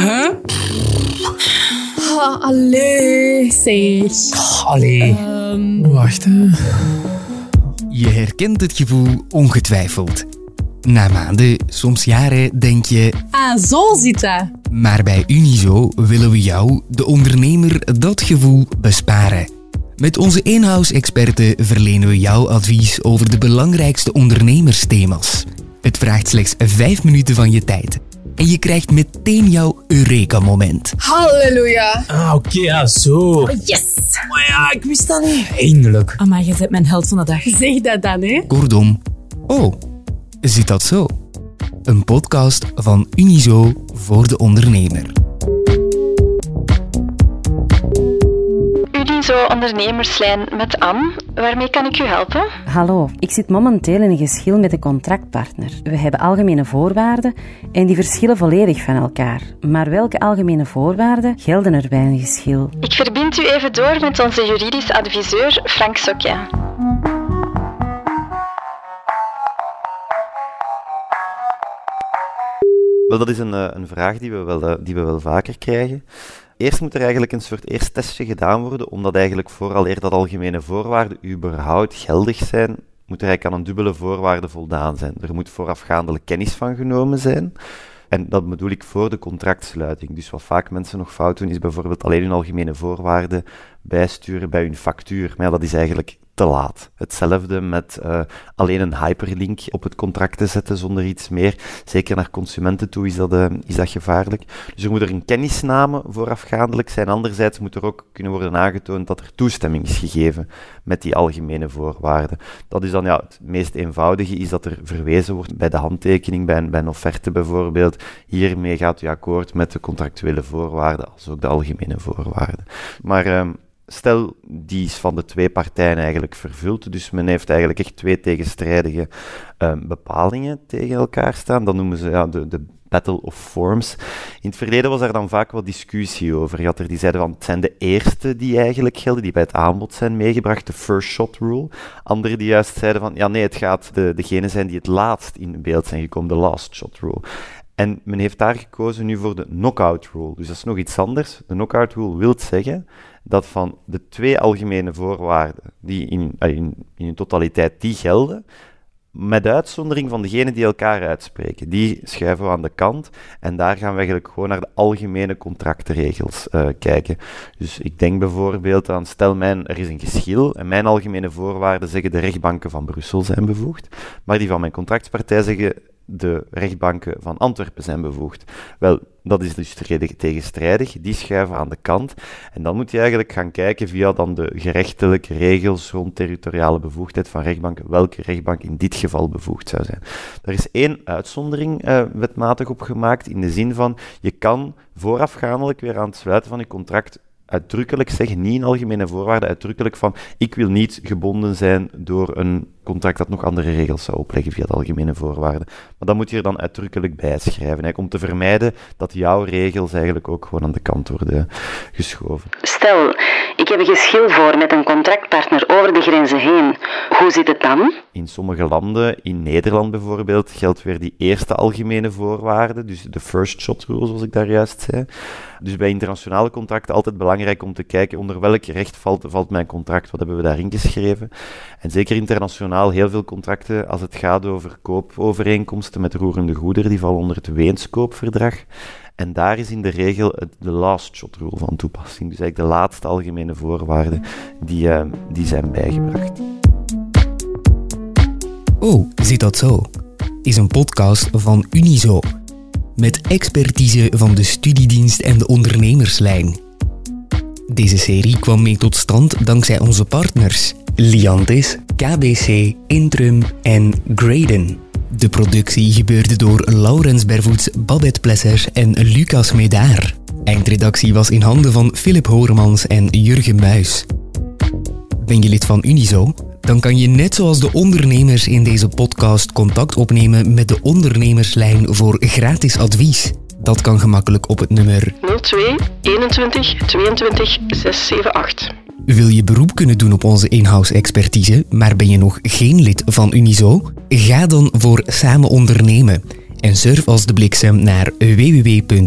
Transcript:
Huh? Ah, allee. Zeg. Allee. Wacht, hè. Je herkent het gevoel ongetwijfeld. Na maanden, soms jaren, denk je... Ah, zo zit dat. Maar bij Unizo willen we jou, de ondernemer, dat gevoel besparen. Met onze in-house-experten verlenen we jou advies over de belangrijkste ondernemersthema's. Het vraagt slechts 5 minuten van je tijd. En je krijgt meteen jouw Eureka-moment. Halleluja. Ah, oké, ja, zo. Yes. Maar ja, ik wist dat niet. Eindelijk. Amai, je bent mijn held van de dag. Zeg dat dan, hè. Kortom, oh, zit dat zo? Een podcast van Unizo voor de ondernemer. Unizo Ondernemerslijn met Anne. Waarmee kan ik u helpen? Hallo, ik zit momenteel in een geschil met een contractpartner. We hebben algemene voorwaarden en die verschillen volledig van elkaar. Maar welke algemene voorwaarden gelden er bij een geschil? Ik verbind u even door met onze juridisch adviseur Frank Sokja. Wel, dat is een, eh, een vraag die we, wel, eh, die we wel vaker krijgen. Eerst moet er eigenlijk een soort eerst testje gedaan worden, omdat eigenlijk vooraleer dat algemene voorwaarden überhaupt geldig zijn, moet er eigenlijk aan een dubbele voorwaarde voldaan zijn. Er moet voorafgaandelijk kennis van genomen zijn. En dat bedoel ik voor de contractsluiting. Dus wat vaak mensen nog fout doen, is bijvoorbeeld alleen hun algemene voorwaarden bijsturen bij hun factuur. Maar dat is eigenlijk laat. Hetzelfde met uh, alleen een hyperlink op het contract te zetten zonder iets meer. Zeker naar consumenten toe is dat, uh, is dat gevaarlijk. Dus er moet er een kennisname voorafgaandelijk zijn. Anderzijds moet er ook kunnen worden aangetoond dat er toestemming is gegeven met die algemene voorwaarden. Dat is dan ja, het meest eenvoudige, is dat er verwezen wordt bij de handtekening, bij een, bij een offerte bijvoorbeeld. Hiermee gaat u akkoord met de contractuele voorwaarden, als ook de algemene voorwaarden. Maar... Uh, stel, die is van de twee partijen eigenlijk vervuld. Dus men heeft eigenlijk echt twee tegenstrijdige um, bepalingen tegen elkaar staan. Dat noemen ze ja, de, de Battle of Forms. In het verleden was er dan vaak wat discussie over. Je had er die zeiden van het zijn de eerste die eigenlijk gelden, die bij het aanbod zijn meegebracht, de first shot rule. Anderen die juist zeiden van ja nee, het gaat de, degene zijn die het laatst in beeld zijn gekomen, de last shot rule. En men heeft daar gekozen nu voor de knockout rule. Dus dat is nog iets anders. De knockout rule wil zeggen dat van de twee algemene voorwaarden die in, in, in hun totaliteit die gelden, met uitzondering van degenen die elkaar uitspreken. Die schuiven we aan de kant en daar gaan we eigenlijk gewoon naar de algemene contractregels uh, kijken. Dus ik denk bijvoorbeeld aan, stel mijn, er is een geschil en mijn algemene voorwaarden zeggen de rechtbanken van Brussel zijn bevoegd, maar die van mijn contractspartij zeggen de rechtbanken van Antwerpen zijn bevoegd. Wel, dat is dus tegenstrijdig, die schuiven aan de kant. En dan moet je eigenlijk gaan kijken via dan de gerechtelijke regels rond territoriale bevoegdheid van rechtbanken, welke rechtbank in dit geval bevoegd zou zijn. Er is één uitzondering uh, wetmatig op gemaakt, in de zin van, je kan voorafgaandelijk weer aan het sluiten van je contract uitdrukkelijk zeggen, niet in algemene voorwaarden, uitdrukkelijk van ik wil niet gebonden zijn door een contract dat nog andere regels zou opleggen via de algemene voorwaarden. Maar dat moet je er dan uitdrukkelijk bij schrijven, om te vermijden dat jouw regels eigenlijk ook gewoon aan de kant worden geschoven. Stel, ik heb een geschil voor met een contractpartner over de grenzen heen. Hoe zit het dan? In sommige landen, in Nederland bijvoorbeeld, geldt weer die eerste algemene voorwaarde, dus de first shot rule, zoals ik daar juist zei. Dus bij internationale contracten altijd belangrijk om te kijken onder welk recht valt, valt mijn contract, wat hebben we daarin geschreven. En zeker heel veel contracten, als het gaat over koopovereenkomsten met roerende goederen, die vallen onder het Weenskoopverdrag. En daar is in de regel de last shot rule van toepassing. Dus eigenlijk de laatste algemene voorwaarden die, uh, die zijn bijgebracht. Oh, zit dat zo? Is een podcast van Unizo. Met expertise van de studiedienst en de ondernemerslijn. Deze serie kwam mee tot stand dankzij onze partners Liantis, KBC, Intrum en Graden. De productie gebeurde door Laurens Bervoets, Babette Plesser en Lucas Medaar. Eindredactie was in handen van Philip Horemans en Jurgen Muis. Ben je lid van Unizo? Dan kan je net zoals de ondernemers in deze podcast contact opnemen met de ondernemerslijn voor gratis advies. Dat kan gemakkelijk op het nummer 02 21 22 678. Wil je beroep kunnen doen op onze in-house expertise, maar ben je nog geen lid van Unizo? Ga dan voor Samen Ondernemen En surf als de bliksem naar www.unizo.be.